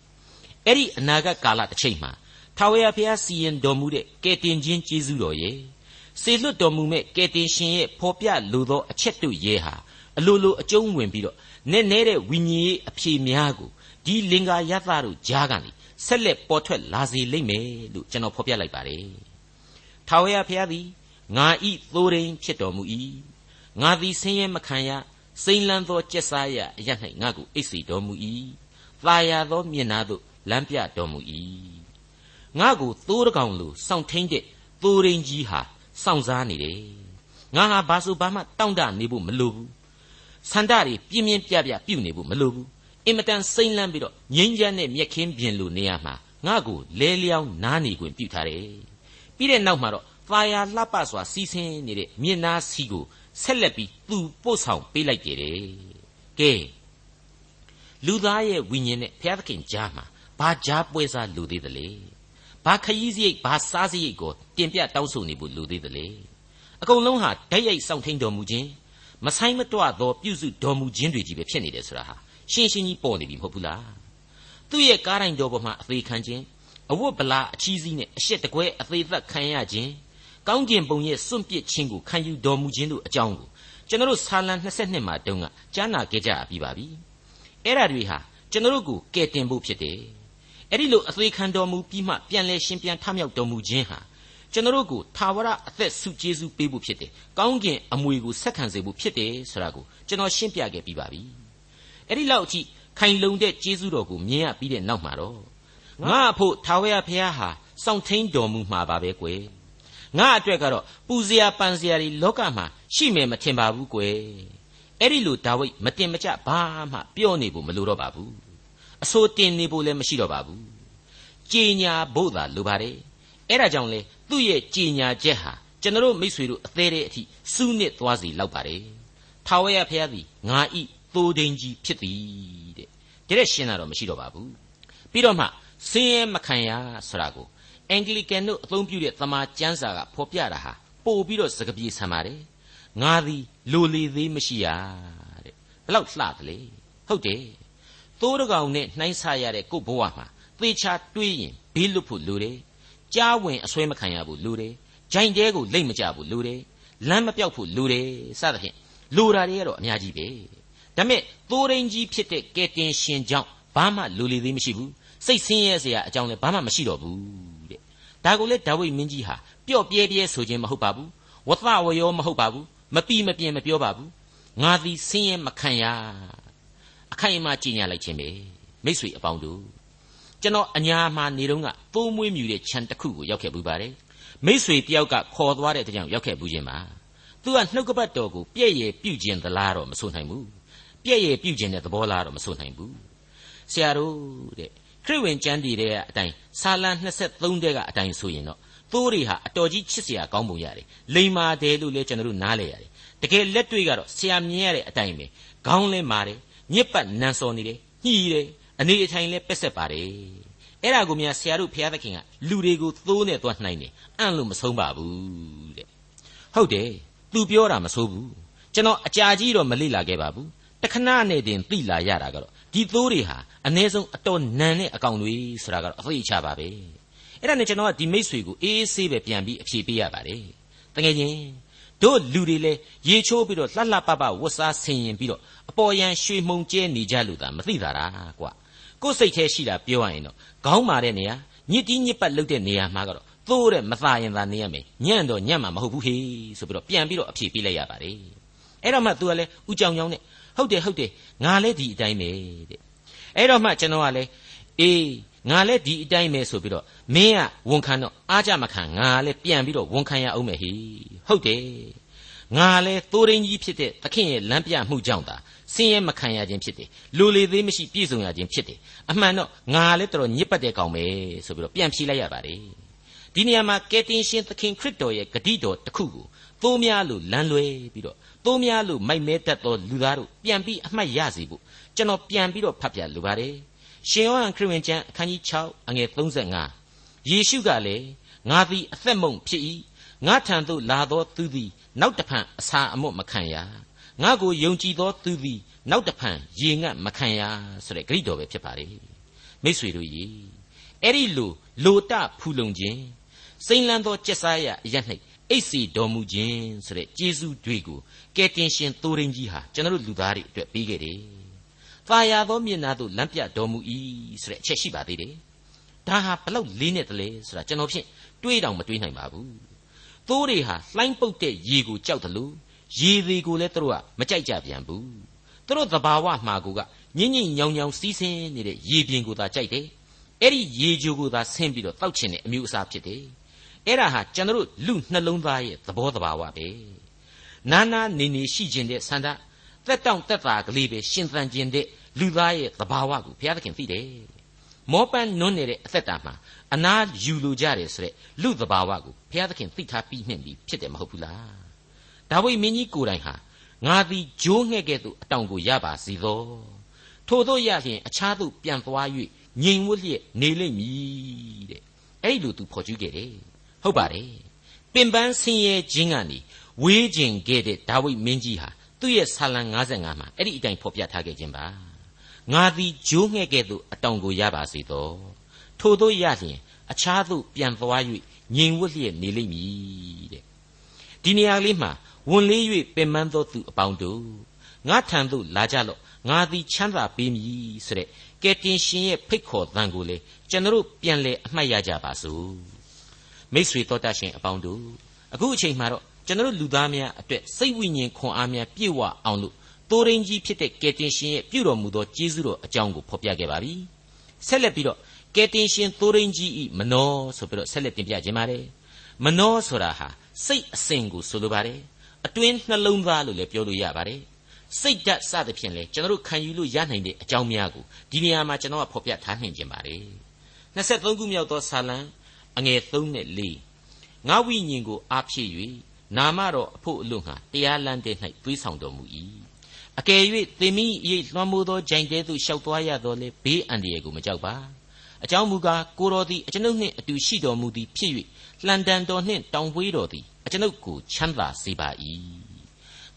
အဲ့ဒီအနာဂတ်ကာလတစ်ချိန်မှာထာဝရဘုရားစီရင်တော်မူတဲ့ကယ်တင်ခြင်းကျေးဇူးတော်ရဲ့ စေလွတ်တော်မူမဲ့ကယ်တင်ရှင်ရဲ့ဖော်ပြလိုသောအချက်တို့ရဲ့ဟာအလိုလိုအကျုံးဝင်ပြီးတော့နဲ့နဲတဲ့ဝိညာဉ်ရေးအဖြေများကိုဒီလင်္ကာယသတို့ကြားကနေဆက်လက်ပေါ်ထွက်လာစေလိမ့်မယ်လို့ကျွန်တော်ဖော်ပြလိုက်ပါတယ်။ထာဝရဘုရားသည်ငါဤသိုးရင်းဖြစ်တော်မူ၏။ငါသည်ဆင်းရဲမခံရစိမ့်လန်းသောကြက်စားရအရ၌ငါကိုအိတ်စီတော်မူ၏။သာယာသောမျက်နာသို့လမ်းပြတော်မူ၏။ငါကိုသိုးတကောင်လိုစောင့်ထိန်တဲ့သိုးရင်းကြီးဟာ စောင့်စားနေတယ်။ငါဟာဘာဆိုဘာမှတောင့်တနေဖို့မလိုဘူး။ဆန္ဒတွေပြင်းပြင်းပြပြပြုတ်နေဖို့မလိုဘူးအင်မတန်စိမ့်လန်းပြီးတော့ငိမ့်ချမ်းတဲ့မြက်ခင်းပြင်လိုနေရာမှာငါ့ကိုလဲလျောင်းနားနေခွင့်ပြုထားတယ်ပြီးတဲ့နောက်မှာတော့သာယာလှပစွာစီးဆင်းနေတဲ့မြင့်နာစီကိုဆက်လက်ပြီးသူပို့ဆောင်ပေးလိုက်တယ်ကဲလူသားရဲ့ဝိညာဉ်နဲ့ဘုရားသခင်ကြားမှာဘာကြားပွဲစားလူသေးတယ်လေ ဘာခရီးစရိတ်ဘာစားစရိတ်ကိုတင်ပြတောင်းဆိုနေဖို့လူသေးတယ်လေအကုန်လုံးဟာဓာတ်ရိုက်စောင့်ထိန်တော်မူခြင်းမဆိုင်မတွသောပြုစုတော်မူခြင်းတွေကြီးပဲဖြစ်နေတယ်ဆိုတာဟာရှင်းရှင်းကြီးပေါ်နေပြီမဟုတ်ဘူးလားသူ့ရဲ့ကားတိုင်းတော်ပေါ်မှာအသေးခံခြင်းအဝတ်ဗလာအချီးစီးနဲ့အရှက်တကွဲအသေးသက်ခံရခြင်းကောင်းကျင်ပုံရဲ့စွန့်ပစ်ခြင်းကိုခံယူတော်မူခြင်းတို့အကြောင်းကိုကျွန်တော်တို့ဆာလံ22မှာတုန်းကကြားနာခဲ့ကြပြီးပါပြီအဲ့ဒါတွေဟာကျွန်တော်တို့ကိုကယ်တင်ဖို့ဖြစ်တယ် အဲ့ဒီလိုအသေးခံတော်မူပြီးမှပြန်လဲရှင်ပြန်ထမြောက်တော်မူခြင်းဟာကျွန်တော်တို့ကိုသာဝရအသက်ဆုကျေးဇူးပေးဖို့ဖြစ်တယ်။ကောင်းကင်အမွေကိုဆက်ခံစေဖို့ဖြစ်တယ်ဆိုတာကိုကျွန်တော်ရှင်းပြခဲ့ပြီးပါပြီအဲ့ဒီလောက်အထိခိုင်လုံတဲ့ကျေးဇူးတော်ကိုမြင်ရပြီးတဲ့နောက်မှာတော့ငါအဖို့ထာဝရဘုရားဟာစောင့်ထိန်တော်မူမှာပါပဲကွယ်ငါအတွက်ကတော့ပူဇော်ပန်ဇော်တွေလောကမှာရှိမယ်မထင်ပါဘူးကွယ်အဲ့ဒီလိုဒါဝိဒ်မတင်မကြဘာမှပြောနေဖို့မလိုတော့ပါဘူး အဆိုတင်နေဖို့လည်းမရှိတော့ပါဘူးကြည်ညာဖို့သာလိုပါတယ်အဲ့ဒါကြောင့်လေသူ့ရဲ့ကြည်ညာချက်ဟာကျွန်တော်မိษွေတို့အသေးတဲ့အထိစူးနစ်သွားစီလောက်ပါတယ်ထာဝရဘုရားသည်ငါဤသိုးဒိန်ကြီးဖြစ်သည်တဲ့တဲ့ရှင်းတာတော့မရှိတော့ပါဘူးပြီးတော့မှဆင်းရဲမခံရဆိုတာကိုအင်္ဂလိကန်တို့အသုံးပြုတဲ့သမာကျမ်းစာကဖော်ပြတာဟာပို့ပြီးတော့စကားပြေဆံပါတယ်ငါသည်လိုလေသေးမရှိရတဲ့ဘလောက်လှတယ်လေဟုတ်တယ် သိုးတကောင်နဲ့နှိုင်းဆရတဲ့ကို့ဘဝမှာသေချာတွေးရင်ဘေးလွတ်ဖို့လိုတယ်ကြားဝင်အဆွဲမခံရဘူးလိုတယ်ဂျိုင်တဲကိုလိတ်မကြဘူးလိုတယ်လမ်းမပြောက်ဖို့လိုတယ်စသဖြင့်လိုတာတွေကတော့အများကြီးပဲဒါပေမဲ့သိုးရင်းကြီးဖြစ်တဲ့ကဲတင်ရှင်ကြောင့်ဘာမှလူလီသေးမရှိဘူးစိတ်ဆင်းရဲစရာအကြောင်းလည်းဘာမှမရှိတော့ဘူးတဲ့ဒါကိုလေဒါဝိမင်းကြီးဟာပျော့ပြဲပြဲဆိုခြင်းမဟုတ်ပါဘူးဝသဝရောမဟုတ်ပါဘူးမပီမပြင်းမပြောပါဘူးငါသည်ဆင်းရဲမခံရ အခိုင်အမာကြည်ညာလိုက်ခြင်းပဲမိษွေအပေါင်းတို့ကျွန်တော်အညာမှာနေတော့ကသိုးမွေးမြူတဲ့ခြံတစ်ခုကိုရောက်ခဲ့ပူပါတယ်မိษွေတယောက်ကခေါ်သွားတဲ့တကြောင်ရောက်ခဲ့ပူခြင်းပါသူကနှုတ်ကပတ်တော်ကိုပြည့်ရပြုတ်ခြင်းသလားတော့မဆိုနိုင်ဘူးပြည့်ရပြုတ်ခြင်းတဲ့သဘောလားတော့မဆိုနိုင်ဘူးဆရာတို့တဲ့ခရစ်ဝင်ကျမ်းတည်တဲ့အတိုင်းဆာလံ23တဲကအတိုင်းဆိုရင်တော့သိုးတွေဟာအတော်ကြီးချစ်စရာကောင်းပုံရတယ်လိမ္မာတယ်လို့လည်းကျွန်တော်တို့နားလဲရတယ်တကယ်လက်တွေ့ကတော့ဆရာမြင်ရတဲ့အတိုင်းပဲခေါင်းလဲမာတယ် ညစ်ပတ်နန်စော်နေတယ်ညှီးတယ်အနေအထိုင်လဲပက်ဆက်ပါတယ်အဲ့ဒါကိုများဆရာတို့ဘုရားသခင်ကလူတွေကိုသိုးနဲ့သွားနှိုင်းတယ်အံ့လို့မဆုံးပါဘူးတဲ့ဟုတ်တယ်သူပြောတာမဆိုးဘူးကျွန်တော်အကြာကြီးတော့မလေ့လာခဲ့ပါဘူးတခဏနဲ့တင်သိလာရတာကတော့ဒီသိုးတွေဟာအ ਨੇ ဆုံးအတော်နန်တဲ့အကောင်တွေဆိုတာကတော့အသိချပါပဲအဲ့ဒါနဲ့ကျွန်တော်ကဒီမိတ်ဆွေကိုအေးအေးဆေးပဲပြန်ပြီးအဖြေပေးရပါတယ်တကယ်ချင်း တို့လူတွေလည်းရေချိုးပြီးတော့လှလှပပဝတ်စားဆင်ရင်ပြီးတော့အပေါ်ယံရွှေမှုန်ကျဲနေကြလို့သာမသိတာကွာကိုယ်စိတ်แท้ရှိတာပြောရရင်တော့ခေါင်းမာတဲ့နေရာညစ်တီးညစ်ပတ်လုပ်တဲ့နေရာမှာကတော့သိုးတဲ့မသာရင်သာနေရမယ်ညံ့တော့ညံ့မှာမဟုတ်ဘူးဟေးဆိုပြီးတော့ပြန်ပြီးတော့အဖြေပေးလိုက်ရပါတယ်အဲ့တော့မှ तू ကလည်းဥကြောင်ကြောင်နဲ့ဟုတ်တယ်ဟုတ်တယ်ငါလည်းဒီအတိုင်းပဲတဲ့အဲ့တော့မှကျွန်တော်ကလည်းအေး ငါလည်းဒီအတိုင်းပဲဆိုပြီးတော့မင်းကဝန်ခံတော့အားကြမခံငါလည်းပြန်ပြီးတော့ဝန်ခံရအောင်မယ်ဟိဟုတ်တယ်ငါလည်းသိုးရင်းကြီးဖြစ်တဲ့သခင်ရဲ့လမ်းပြမှုကြောင့်သာဆင်းရဲမခံရခြင်းဖြစ်တယ်လူလေသေးမရှိပြည့်စုံရခြင်းဖြစ်တယ်အမှန်တော့ငါလည်းတော်တော်ညစ်ပတ်တဲ့ကောင်ပဲဆိုပြီးတော့ပြန်ဖြေလိုက်ရပါတယ်ဒီနေရာမှာကယ်တင်ရှင်သခင်ခရစ်တော်ရဲ့ဂတိတော်တစ်ခုကိုသိုးများလို့လမ်းလွဲပြီးတော့သိုးများလို့မိုက်မဲတတ်သောလူသားတို့ပြန်ပြီးအမှတ်ရစေဖို့ကျွန်တော်ပြန်ပြီးတော့ဖတ်ပြလိုပါတယ် ရှင်ယောဟန်ခရစ်ဝင်ကျမ်းအခန်းကြီး6အငယ်35ယေရှုကလည်းငါသည်အသက်မုံဖြစ်၏ငါထံသို့လာသောသူသည် နောက်တဖန်အစာအမွတ်မခံရငါကိုယုံကြည်သောသူသည်နောက်တဖန်ရေငတ်မခံရဆိုတဲ့ဂရိတော်ပဲဖြစ်ပါလေမိษွေတို့ရေအဲ့ဒီလိုလိုတဖူလုံခြင်းစိမ့်လန်းသောကြက်စားရအရ၌အိတ်စီတော်မူခြင်းဆိုတဲ့ကျေးဇူးတွေကိုကယ်တင်ရှင်သိုးရင်းကြီးဟာကျွန်တော်လူသားတွေအတွက်ပေးခဲ့တယ်။ သာယာသောမျက်နှာသို့လမ်းပြတော်မူ၏ဆိုတဲ့အချက်ရှိပါသေးတယ်။ဒါဟာဘလောက်လေးနဲ့တလဲဆိုတာကျွန်တော်ဖြင့်တွေးတောင်မတွေးနိုင်ပါဘူး။သိုးတွေဟာလှိုင်းပုတ်တဲ့ရေကိုကြောက်တယ်လို့ရေတွေကိုလည်းသူတို့ကမကြိုက်ကြပြန်ဘူး။သူတို့သဘာဝမှာကိုကညင်ညင်ညောင်ညောင်စီးဆင်းနေတဲ့ရေပြင်ကိုသာကြိုက်တယ်။အဲ့ဒီရေကြိုကိုသာဆင်းပြီးတော့တောက်ချင်တဲ့အမျိုးအစားဖြစ်တယ်။အဲ့ဒါဟာကျွန်တော်လူနှလုံးသားရဲ့သဘောတဘာဝပဲနာနာနေနေရှိခြင်းတဲ့ဆန္ဒ သက်တောင့်သက်သာကလေးပဲရှင်သန်ခြင်းတဲ့လူသားရဲ့သဘာဝကိုဘုရားသခင်သိတယ်မောပန်းနွန်းနေတဲ့အသက်တာမှာအနာယူလိုကြတယ်ဆိုတဲ့လူသဘာဝကိုဘုရားသခင်သိထားပြီးနှင့်ပြီးဖြစ်တယ်မဟုတ်ဘူးလားဒါဝိမင်းကြီးကိုယ်တိုင်ဟာငါသည်ဂျိုးငှဲ့ကဲ့သို့အတောင်ကိုရပါစီသောထို့သောရလျင်အခြားသို့ပြန်သွား၍ငြိမ်ဝတ်လျက်နေလိမ့်မည်တဲ့အဲ့လိုသူဖော်ကျူးခဲ့တယ်ဟုတ်ပါတယ်ပင်ပန်းဆင်းရဲခြင်းကနေဝေးကျင်ခဲ့တဲ့ဒါဝိဒ်မင်းကြီးဟာ သူ့ရဲ့ဆာလံ55မှာအဲ့ဒီအတိုင်းဖော်ပြထားခဲ့ခြင်းပါငါသည်ဂျိုးငှဲ့ကဲ့သို့အတောင်ကိုရပါစေသောထို့သောရလျင်အခြားသို့ပြန်သွား၍ငြိမ်ဝတ်လျက်နေလိမ့်မည်တဲ့ဒီနေရာလေးမှာဝန်လေး၍ပင်ပန်းသောသူအပေါင်းတို့ငါထံသို့လာကြလော့ငါသည်ချမ်းသာပေးမည်ဆိုတဲ့ကယ်တင်ရှင်ရဲ့ဖိတ်ခေါ်သံကိုလေကျွန်တော်ပြန်လဲအမှတ်ရကြပါစို့မိษွေတော်တတ်ရှင်အပေါင်းတို့အခုအချိန်မှာတော့ ကျွန်တော်လူသားများအတွက်စိတ်ဝိညာဉ်ခွန်အားများပြည့်ဝအောင်လို့တိုးရင်းကြီးဖြစ်တဲ့ကယ်တင်ရှင်ရဲ့ပြုတော်မူသောကျေးဇူးတော်အကြောင်းကိုဖော်ပြခဲ့ပါပြီဆက်လက်ပြီးတော့ကယ်တင်ရှင်တိုးရင်းကြီးဤမနောဆိုပြီးတော့ဆက်လက်တင်ပြခြင်းပါတယ်မနောဆိုတာဟာစိတ်အစဉ်ကိုဆိုလိုပါတယ်အတွင်းနှလုံးသားလို့လည်းပြောလို့ရပါတယ်စိတ်ဓာတ်စသဖြင့်လေကျွန်တော်ခံယူလို့ရနိုင်တဲ့အကြောင်းများကိုဒီနေရာမှာကျွန်တော်ကဖော်ပြထားနိုင်ခြင်းပါတယ်23ခုမြောက်သောဇာလံအငယ်3နဲ့4ငါဝိညာဉ်ကိုအားဖြည့်၍ နာမတော်အဖို့အလို့ငှာတရားလမ်းတဲ့၌သွေးဆောင်တော်မူ၏အကယ်၍သင်မိ၏လွှမ်းမိုးသောဂျိုင်တဲသို့လျှောက်သွားရတော်လေဘေးအန္တရာယ်ကိုမကြောက်ပါအကြောင်းမူကားကိုတော်သည်အကျွန်ုပ်နှင့်အတူရှိတော်မူသည်ဖြစ်၍လှန်တန်တော်နှင့်တောင်ပွေးတော်သည်အကျွန်ုပ်ကိုချမ်းသာစေပါ၏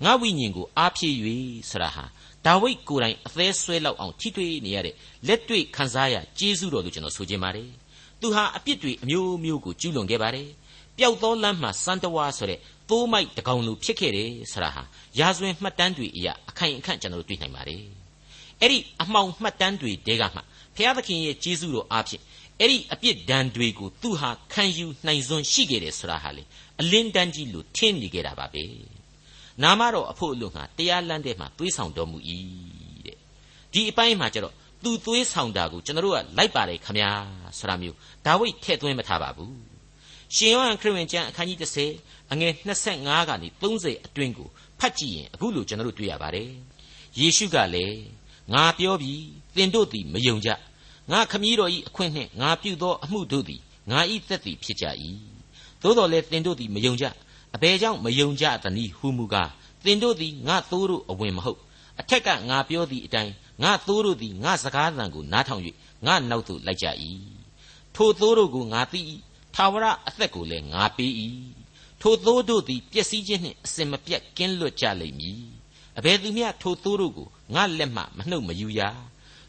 ငါဝိညာဉ်ကိုအားဖြည့်၍ဆရာဟာဒါဝိဒ်ကိုယ်တိုင်အသေးဆွဲလောက်အောင်ထိတွေ့နေရတဲ့လက်တွေ့ခန်းစားရကျေးဇူးတော်လို့ကျွန်တော်ဆိုချင်ပါတယ်သူဟာအပြစ်တွေအမျိုးမျိုးကိုကျူးလွန်ခဲ့ပါတယ်ပျောက်သောလမ်းမှာစံတဝါဆိုတဲ့ သိုးမိုက်တကောင်လိုဖြစ်ခဲ့တယ်ဆိုတာဟာရာဇဝင်မှတ်တမ်းတွေအရအခိုင်အခန့်ကျွန်တော်တို့တွေ့နိုင်ပါတယ်အဲ့ဒီအမှောင်မှတ်တမ်းတွေတဲကမှဘုရားသခင်ရဲ့ကျေးဇူးတော်အားဖြင့်အဲ့ဒီအပြစ်ဒဏ်တွေကိုသူဟာခံယူနိုင်စွမ်းရှိခဲ့တယ်ဆိုတာဟာလေအလင်းတန်းကြီးလိုထင်းနေခဲ့တာပါပဲနာမတော်အဖို့အလို့ငါတရားလမ်းတဲ့မှာသွေးဆောင်တော်မူ၏တဲ့ဒီအပိုင်းမှာကျတော့သူသွေးဆောင်တာကိုကျွန်တော်တို့ကလိုက်ပါတယ်ခမညာဆိုတာမျိုးဒါဝိဒ်ထည့်သွင်းမထားပါဘူး ရှင်ယောဟန်ခရစ်ဝင်ကျမ်းအခန်းကြီး30အငယ်25ကနေ30အတွင်းကိုဖတ်ကြည့်ရင်အခုလိုကျွန်တော်တို့တွေ့ရပါတယ်ယေရှုကလည်းငါပြောပြီးသင်တို့သည်မယုံကြငါခမည်းတော်၏အခွင့်နှင့်ငါပြုသောအမှုတို့သည်ငါ၏သက်သည်ဖြစ်ကြ၏သို့တော်လည်းသင်တို့သည်မယုံကြအဘယ်ကြောင့်မယုံကြသနည်းဟုမူကားသင်တို့သည်ငါသိုးတို့အဝင်မဟုတ်အထက်ကငါပြောသည့်အတိုင်းငါသိုးတို့သည်ငါစကားသံကိုနားထောင်၍ငါနောက်သို့လိုက်ကြ၏ထိုသိုးတို့ကိုငါသိ၏ ထာဝရအသက်ကိုလည်းငါပေး၏ထိုသိုးတို့သည်ပျက်စီးခြင်းနှင့်အစင်မပြတ်ကင်းလွတ်ကြလိမ့်မည်အဘယ်သူမျှထိုသိုးတို့ကိုငါလက်မှမနှုတ်မယူရ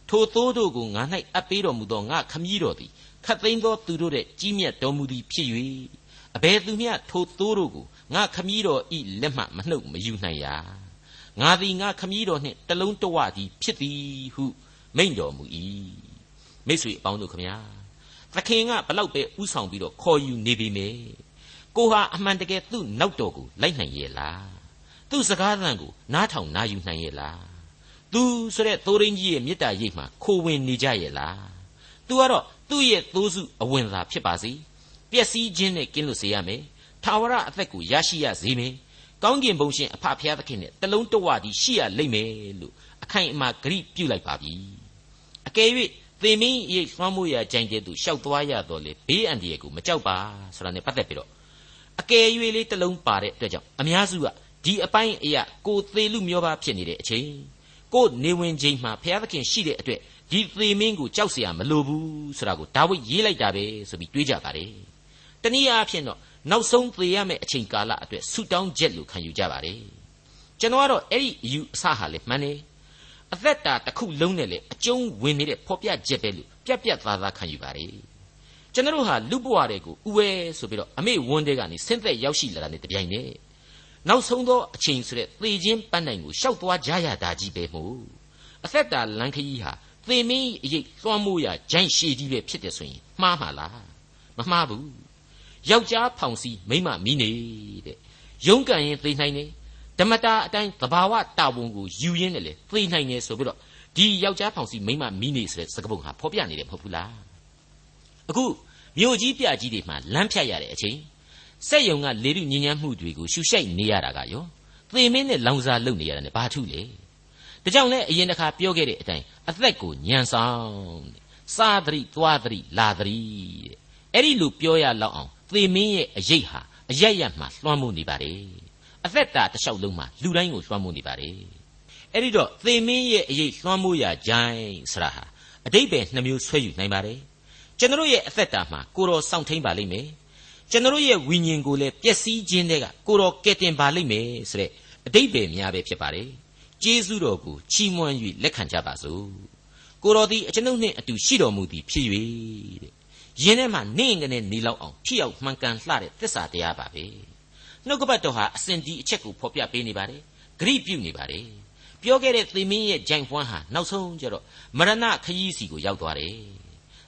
ထိုသိုးတို့ကိုငါ၌အပ်ပေးတော်မူသောငါခမည်းတော်သည်ခတ်သိမ်းသောသူတို့ရဲ့ကြီးမြတ်တော်မူသည်ဖြစ်၍အဘယ်သူမျှထိုသိုးတို့ကိုငါခမည်းတော်ဤလက်မှမနှုတ်မယူနိုင်ရာငါသည်ငါခမည်းတော်နှင့်တလုံးတဝသည်ဖြစ်သည်ဟုမိန့်တော်မူ၏မိတ်ဆွေအပေါင်းတို့ခမညာ သခင်ကဘလောက်ပဲဥဆောင်ပြီးတော့ခေါ်ယူနေပြီမေကိုဟာအမှန်တကယ်သူ့နောက်တော်ကိုလိုက်နိုင်ရဲ့လားသူ့စကားသံကိုနားထောင်နာယူနိုင်ရဲ့လားသူဆိုတဲ့သိုးရင်းကြီးရဲ့မေတ္တာရိပ်မှာခိုဝင်နေကြရဲ့လားသူကတော့သူ့ရဲ့သိုးစုအဝင်သာဖြစ်ပါစေပျက်စီးခြင်းနဲ့ကင်းလွတ်စေရမယ်ထာဝရအသက်ကိုရရှိရစေမယ်ကောင်းကင်ဘုံရှင်အဖဖျားသခင်နဲ့တလုံးတဝတည်းရှိရလိမ့်မယ်လို့အခိုင်အမာဂရိပြုလိုက်ပါပြီအကယ်၍ သေမင်းရိပ်လွှမ်းမိုးရာကြိုင်တဲ့သူရှောက်သွားရတော့လေဘေးအန္တရာယ်ကိုမကြောက်ပါဆိုတာ ਨੇ ပတ်သက်ပြီးတော့အကယ်၍လေးတလုံးပါတဲ့အတွက်ကြောင့်အများစုကဒီအပိုင်းအရာကိုသေးလူမျိုးပါဖြစ်နေတဲ့အချိန်ကိုနေဝင်ချိန်မှာဘုရားသခင်ရှိတဲ့အတွက်ဒီသေမင်းကိုကြောက်เสียမလိုဘူးဆိုတာကိုဒါဝိဒ်ရေးလိုက်တာပဲဆိုပြီးတွေးကြပါတယ်တနည်းအားဖြင့်တော့နောက်ဆုံးသေရမယ့်အချိန်ကာလအတွက်ဆူတောင်းချက်လို့ခံယူကြပါတယ်ကျွန်တော်ကတော့အဲ့ဒီအယူအဆဟာလေမှန်တယ် အသက်တာတစ်ခုလုံးနဲ့လေအကျုံးဝင်နေတဲ့ဖော်ပြချက်ပဲလို့ပြက်ပြက်သားသားခံယူပါတယ်ကျွန်တော်ဟာလူဘဝတွေကိုဥဝဲဆိုပြီးတော့အမေဝန်းတဲ့ကနေဆင်းသက်ရောက်ရှိလာတာနဲ့တပြိုင်နက်နောက်ဆုံးသောအချိန်ဆိုတဲ့သေခြင်းပန်းနိုင်ကိုရှောက်သွားကြရတာကြီးပဲမို့အသက်တာလန်ခရီးဟာသေမင်းအရေးလွှမ်းမိုးရဂျိုင်းရှည်ကြီးပဲဖြစ်တယ်ဆိုရင်မှားမှာလားမမှားဘူးယောက်ျားဖောင်စီမိန်းမမီးနေတဲ့ရုန်းကန်ရင်သိနိုင်တယ် ဓမ္မတာအတိုင်းသဘာဝတာဝန်ကိုယူရင်းနဲ့လေသိနိုင်တယ်ဆိုပြီးတော့ဒီယောက်ျားဖောင်စီမိန်းမမီးနေဆိုတဲ့စကားပုံဟာဖော်ပြနေတယ်မဟုတ်ဘူးလားအခုမြို့ကြီးပြကြီးတွေမှာလမ်းဖြတ်ရတဲ့အချိန်စက်ယုံကလေတုညဉ့်ညမ်းမှုတွေကိုရှူရှိုက်နေရတာကရောသေမင်းနဲ့လောင်စာလုပ်နေရတာ ਨੇ ဘာထုလေဒါကြောင့်လဲအရင်တစ်ခါပြောခဲ့တဲ့အတိုင်းအသက်ကိုညံဆောင်စားသတိသွားသတိလာသတိတဲ့အဲ့ဒီလိုပြောရလောက်အောင်သေမင်းရဲ့အရေးဟာအရရမှလွှမ်းမိုးနေပါတယ် အသက်တာတစ်လျှောက်လုံးမှာလူတိုင်းကိုလွှမ်းမိုးနေပါတယ်အဲ့ဒီတော့သေမင်းရဲ့အရေးလွှမ်းမိုးရာဂျိုင်းဆရာဟာအတိတ်ပဲနှမျိုးဆွဲယူနိုင်ပါတယ်ကျွန်တော်ရဲ့အသက်တာမှာကိုတော်စောင့်ထိန်ပါလိမ့်မယ်ကျွန်တော်ရဲ့ဝိညာဉ်ကိုလည်းပျက်စီးခြင်းတွေကကိုတော်ကယ်တင်ပါလိမ့်မယ်ဆိုတဲ့အတိတ်ပဲများပဲဖြစ်ပါတယ်ကျေးဇူးတော်ကိုချီးမွမ်း၍လက်ခံကြပါစို့ကိုတော်သည်အကျွန်ုပ်နှင့်အတူရှိတော်မူသည်ဖြစ်၍တဲ့ယင်းထဲမှာနေငနဲ့နေလောက်အောင်ဖြစ်အောင်မှန်ကန်လှတဲ့သစ္စာတရားပါပဲ နှုတ်ကပတ်တော်ဟာအစဉ်ဒီအချက်ကိုဖော်ပြပေးနေပါတယ်ဂရိပြုနေပါတယ်ပြောခဲ့တဲ့သေမင်းရဲ့ဂျိုင်ဖွမ်းဟာနောက်ဆုံးကျတော့မရဏခရီးစီကိုရောက်သွားတယ်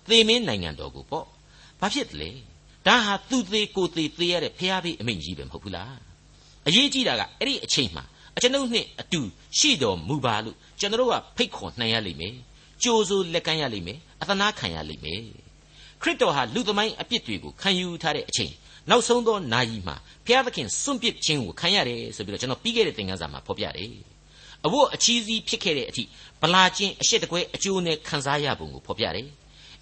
သေမင်းနိုင်ငံတော်ကိုပေါ့ဘာဖြစ်တယ်လဲဒါဟာသူသေးကိုသေးသေးရတဲ့ဖျားဖေးအမိန့်ကြီးပဲမဟုတ်ဘူးလားအရေးကြီးတာကအဲ့ဒီအချိန်မှာအကျွန်ုပ်နဲ့အတူရှိတော်မူပါလို့ကျွန်တော်ကဖိတ်ခေါ်နိုင်ရလိမ့်မယ်ကြိုးစိုးလက်ကမ်းရလိမ့်မယ်အသနာခံရလိမ့်မယ်ခရစ်တော်ဟာလူသမိုင်းအပြစ်တွေကိုခံယူထားတဲ့အချိန် နောက်ဆုံးသောနာရီမှာဘုရားသခင်စွန့်ပစ်ခြင်းကိုခံရတယ်ဆိုပြီးတော့ကျွန်တော်ပြီးခဲ့တဲ့သင်ခန်းစာမှာဖော်ပြတယ်အဝတ်အချီးစီးဖြစ်ခဲ့တဲ့အထိဗလာချင်းအရှိတကွဲအကျိုးနဲ့ခံစားရပုံကိုဖော်ပြတယ်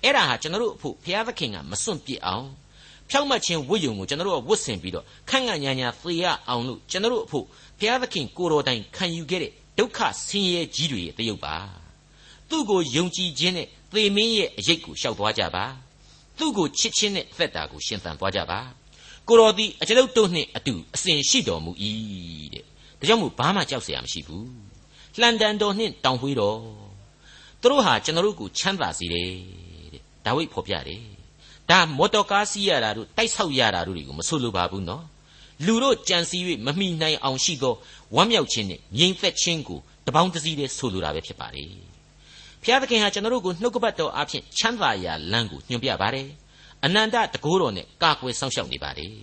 အဲ့ဒါဟာကျွန်တော်တို့အဖို့ဘုရားသခင်ကမစွန့်ပစ်အောင်ဖြောက်မှတ်ခြင်းဝတ်ယုံကိုကျွန်တော်တို့ကဝတ်ဆင်ပြီးတော့ခန့်ခန့်ညာညာသေရအောင်လို့ကျွန်တော်တို့အဖို့ဘုရားသခင်ကိုတော်တိုင်ခံယူခဲ့တဲ့ဒုက္ခဆင်းရဲကြီးတွေရဲ့တရုပ်ပါသူ့ကိုယုံကြည်ခြင်းနဲ့သေမင်းရဲ့အရေးကိုရှောက်သွားကြပါသူ့ကိုချစ်ခြင်းနဲ့အသက်တာကိုရှင်သန်သွားကြပါ ကိုတော်သည်အကျွန်ုပ်တို့နှင့်အတူအစဉ်ရှိတော်မူ၏တဲ့ဒါကြောင့်မို့ဘာမှကြောက်เสียမရှိဘူးလှန်တန်တော်နှင့်တောင်ဖွေးတော်သူတို့ဟာကျွန်တော်တို့ကိုချမ်းသာစေတယ်တဲ့ဒါဝိဒ်ဖော်ပြတယ်ဒါမော်တော်ကားစီးရတာတို့တိုက်ဆောက်ရတာတို့တွေကိုမဆိုလိုပါဘူးနော်လူတို့ကြံစည်၍မမိနိုင်အောင်ရှိသောဝမ်းမြောက်ခြင်းနဲ့ငြိမ်သက်ခြင်းကိုတပေါင်းတစည်းတည်းဆိုလိုတာပဲဖြစ်ပါလေဖျားသခင်ဟာကျွန်တော်တို့ကိုနှုတ်ကပတ်တော်အဖြစ်ချမ်းသာရာလမ်းကိုညွှန်ပြပါတယ် အနန္တတကိုးတော်နဲ့ကာကွယ်ဆောင်ရှောက်နေပါတယ်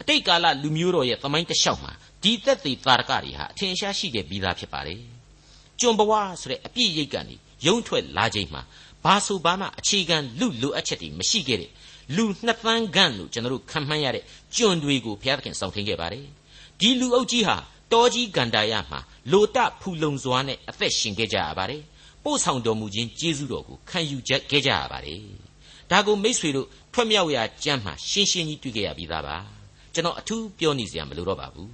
အတိတ်ကာလလူမျိုးတော်ရဲ့သမိုင်းတလျှောက်မှာဒီသက်သေသာရကတွေဟာအထင်ရှားရှိခဲ့ပြီးသားဖြစ်ပါတယ်ကျွန်ဘဝဆိုတဲ့အပြည့်ရိတ်ကနေရုံထွက်လာချိန်မှာဘာဆိုဘာမှအခြေခံလူလိုအပ်ချက်တွေမရှိခဲ့တဲ့လူနှစ်သန်းခန့်လို့ကျွန်တော်တို့ခံမှန်းရတဲ့ကျွန်တွေကိုဘုရားသခင်စောင့်ထင်းခဲ့ပါတယ်ဒီလူအုပ်ကြီးဟာတောကြီးဂန္ဓာယမှာလိုတဖူလုံစွာနဲ့အသက်ရှင်ခဲ့ကြရပါတယ်ပို့ဆောင်တော်မူခြင်းကျေးဇူးတော်ကိုခံယူခဲ့ကြရပါတယ် ဒါကိုမိษွေတို့ထွက်မြောက်ရာကြမ်းမှာရှင်းရှင်းကြီးတွေ့ခဲ့ရပြီးသားပါကျွန်တော်အထူးပြောနေစရာမလိုတော့ပါဘူး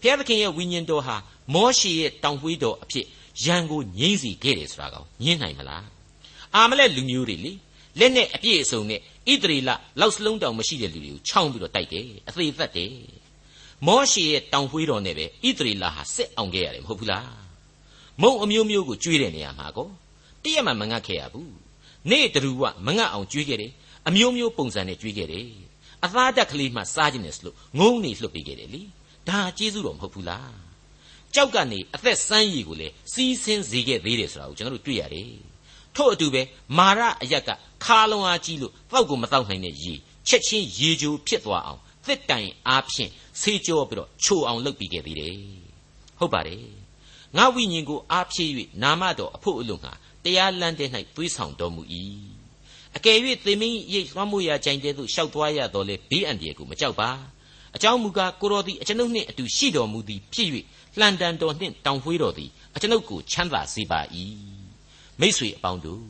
ဘုရားသခင်ရဲ့ဝိညာဉ်တော်ဟာမောရှေရဲ့တောင်ပွေးတော်အဖြစ်ရန်ကိုငြိမ့်စီခဲ့တယ်ဆိုတာကောညင်းနိုင်မလားအာမလက်လူမျိုးတွေလေလက်နဲ့အပြည့်အစုံနဲ့ဣသရေလလောက်စလုံးတောင်မရှိတဲ့လူတွေကိုခြောက်ပြီးတော့တိုက်တယ်အသေးသက်တယ်မောရှေရဲ့တောင်ပွေးတော်နဲ့ပဲဣသရေလဟာစစ်အောင်ခဲ့ရတယ်မဟုတ်ဘူးလားမုံအမျိုးမျိုးကိုကျွေးတဲ့နေရာမှာကောတည့်ရမှမငတ်ခဲ့ရဘူး နေ့တူကမငတ်အောင်ကျွေးခဲ့တယ်အမျိုးမျိုးပုံစံနဲ့ကျွေးခဲ့တယ်အသားတက်ကလေးမှစားခြင်းနဲ့ဆိုလို့ငုံနေလှုပ်ပေးခဲ့တယ်လीဒါကျေးဇူးတော်မဟုတ်ဘူးလားကြောက်ကနေအသက်ဆန်းရည်ကိုလေစီးဆင်းစေခဲ့သေးတယ်ဆိုတာကိုကျွန်တော်တို့တွေ့ရတယ်ထို့အတူပဲမာရအယက်ကခါလုံးအားကြီးလို့တောက်ကိုမတောက်နိုင်တဲ့ရေချက်ချင်းရေကြိုဖြစ်သွားအောင်သစ်တိုင်အားဖြင့်ဆေးကြောပြီးတော့ချိုအောင်လုပ်ပြီးခဲ့သေးတယ်ဟုတ်ပါတယ်ငါဝိညာဉ်ကိုအားဖြည့်၍နာမတော်အဖို့အလို့ငါ တရားလမ်းတဲ့၌သွေးဆောင်တော်မူ၏အကယ်၍သေမင်းရိတ်သွမ်းမှုရာကြိုင်တဲ့သို့ရှောက်သွားရတော်လေဘေးအန္တရာယ်ကိုမကြောက်ပါအကြောင်းမူကားကိုတော်သည်အကျွန်ုပ်နှင့်အတူရှိတော်မူသည်ဖြစ်၍လှန်တန်တော်နှင့်တောင်ဖွေးတော်သည်အကျွန်ုပ်ကိုချမ်းသာစေပါ၏မိษွေအပေါင်းတို့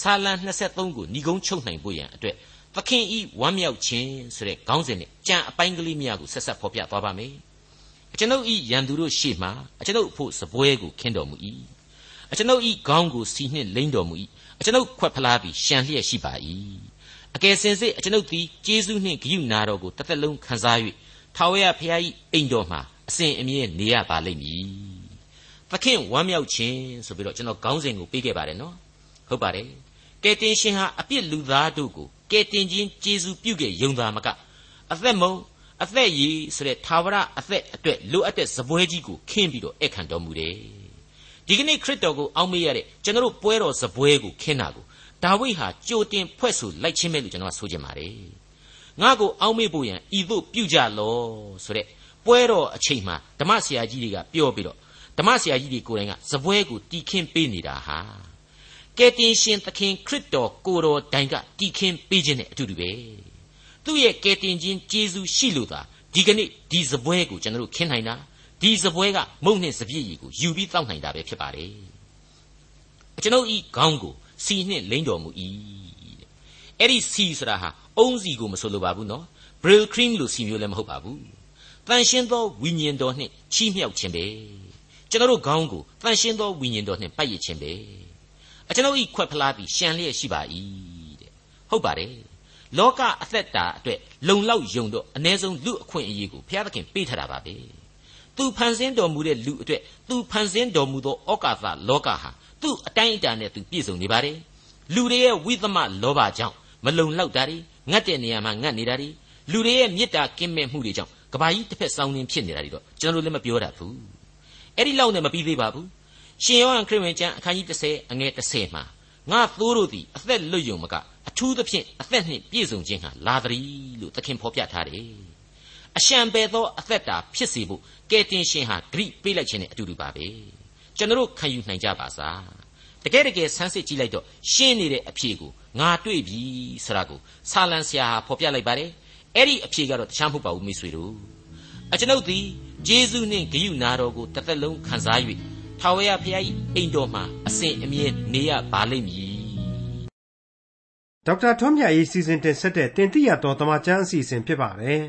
ဆာလံ23ကိုညီကုန်းချုပ်နိုင်ဖို့ရန်အတွက်သခင်ဤဝမ်းမြောက်ခြင်းဆိုတဲ့ခေါင်းစဉ်နဲ့ကြံအပိုင်းကလေးများကိုဆက်ဆက်ဖော်ပြသွားပါမယ်အကျွန်ုပ်ဤရန်သူတို့ရှေ့မှအကျွန်ုပ်အဖို့စပွဲကိုခင်းတော်မူ၏ အကျွန်ုပ်ဤခေါင်းကိုစီနှင့်လိမ့်တော်မူ၏အကျွန်ုပ်ခွက်ဖလားပြီးရှံလျက်ရှိပါ၏အကယ်စင်စစ်အကျွန်ုပ်သည်ကျေးဇူးနှင့်ဂရုနာတော်ကိုတစ်သက်လုံးခံစား၍ထာဝရဘုရား၏အိမ်တော်မှာအစဉ်အမြဲနေရပါလိမ့်မည်သခင်ဝမ်းမြောက်ခြင်းဆိုပြီးတော့ကျွန်တော်ခေါင်းစဉ်ကိုပေးခဲ့ပါတယ်နော်ဟုတ်ပါတယ်ကယ်တင်ရှင်ဟာအပြစ်လူသားတို့ကိုကယ်တင်ခြင်းကျေးဇူးပြုခဲ့ယုံသာမကအသက်မုံအသက်ရည်ဆိုတဲ့သာဝရအသက်အတွက်လိုအပ်တဲ့ဇပွဲကြီးကိုခင်းပြီးတော့အခန့်တော်မူတယ် ဒီကနေ့ခရစ်တော်ကိုအောက်မေ့ရတဲ့ကျွန်တော်တို့ပွဲတော်ဇပွဲကိုခင်းတာကိုဒါဝိဒ်ဟာကြိုတင်ဖွဲ့ဆိုလိုက်ခြင်းပဲလို့ကျွန်တော်ကဆိုချင်ပါတယ်ငါ့ကိုအောက်မေ့ဖို့ရန်ဤသို့ပြုကြလောဆိုတဲ့ပွဲတော်အချိန်မှာဓမ္မဆရာကြီးတွေကပြောပြီးတော့ဓမ္မဆရာကြီးတွေကိုယ်တိုင်ကဇပွဲကိုတီခင်းပေးနေတာဟာကယ်တင်ရှင်သခင်ခရစ်တော်ကိုတော်တိုင်ကတီခင်းပေးခြင်းနဲ့အတူတူပဲသူ့ရဲ့ကယ်တင်ခြင်းကျေးဇူးရှိလို့သာဒီကနေ့ဒီဇပွဲကိုကျွန်တော်တို့ခင်းနိုင်တာ ဒီဇပွဲကမုံနဲ့စပြည့်ရီကိုယူပြီးတောက်နိုင်တာပဲဖြစ်ပါတယ်ကျွန်ုပ်ဤခေါင်းကိုစီနှင့်လိမ့်တော်မူ၏အဲ့ဒီစီဆိုတာဟာအုံးစီကိုမဆိုလိုပါဘူးနော် brill cream လို့စီမျိုးလည်းမဟုတ်ပါဘူးတန်ရှင်းသောဝိညာဉ်တော်နှင့်ချီးမြှောက်ခြင်းပဲကျွန်တော်တို့ခေါင်းကိုတန်ရှင်းသောဝိညာဉ်တော်နှင့်ပတ်ရခြင်းပဲအကျွန်ုပ်ဤခွက်ဖလားပြီးရှံလျက်ရှိပါ၏တဲ့ဟုတ်ပါတယ်လောကအသက်တာအတွက်လုံလောက်ယုံတော့အ ਨੇ ဆုံးလူအခွင့်အရေးကိုဘုရားသခင်ပေးထားတာပါပဲ သူဖန်ဆင်းတော်မူတဲ့လူအတွက်သူဖန်ဆင်းတော်မူသောဩကာသလောကဟာသူ့အတိုင်းအတာနဲ့သူပြည့်စုံနေပါတယ်လူတွေရဲ့ဝိသမလောဘကြောင့်မလုံလောက်တာတွေငတ်တဲ့နေရာမှာငတ်နေတာတွေလူတွေရဲ့မေတ္တာကင်းမဲ့မှုတွေကြောင့်ကဘာကြီးတစ်ဖက်စောင်းနေဖြစ်နေတာတွေတော့ကျွန်တော်တို့လည်းမပြောတတ်ဘူးအဲ့ဒီလောက်နဲ့မပြီးသေးပါဘူးရှင်ယောဟန်ခရစ်ဝင်ကျမ်းအခန်းကြီး30အငယ်30မှာငါသိုးတို့သည်အသက်လွတ်ယုံမကအထူးသဖြင့်အသက်နှင့်ပြည့်စုံခြင်းဟာလာသည်လို့သခင်ဖော်ပြထားတယ် အရှံပဲသောအသက်တာဖြစ်စေဖို့ကယ်တင်ရှင်ဟာဂရိပေးလိုက်ခြင်းနဲ့အတူတူပါပဲကျွန်တော်ခံယူနိုင်ကြပါစားတကယ်တကယ်ဆန်းစစ်ကြည့်လိုက်တော့ရှင်းနေတဲ့အဖြေကိုငါတွေ့ပြီဆိုတာကိုဆာလံဆရာဟာဖော်ပြလိုက်ပါတယ်အဲ့ဒီအဖြေကတော့တခြားမဟုတ်ပါဘူးမိတ်ဆွေတို့အကျွန်ုပ်သည်ဂျေဇုနှင့်ဂယုနာတော်ကိုတစ်သက်လုံးခံစား၍ထာဝရဘုရား၏အိမ်တော်မှာအစဉ်အမြဲနေရပါလိမ့်မည်ဒေါက်တာထွန်းမြတ်၏စီစဉ်တင်ဆက်တဲ့တင်ပြရတော်တမချန်းအစီအစဉ်ဖြစ်ပါတယ်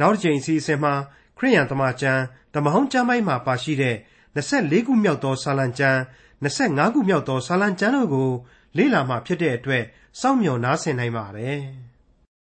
နောက်တစ်ချိန်အစီအစဉ်မှာခရိယန်တမချန်းဓမ္မဟောင်းကျမ်းပိုင်းမှာပါရှိတဲ့24ခုမြောက်သောဆာလံကျမ်း25ခုမြောက်သောဆာလံကျမ်းတို့ကိုလေ့လာမှဖြစ်တဲ့အတွက်စောင့်မျှော်နားဆင်နိုင်ပါတယ်။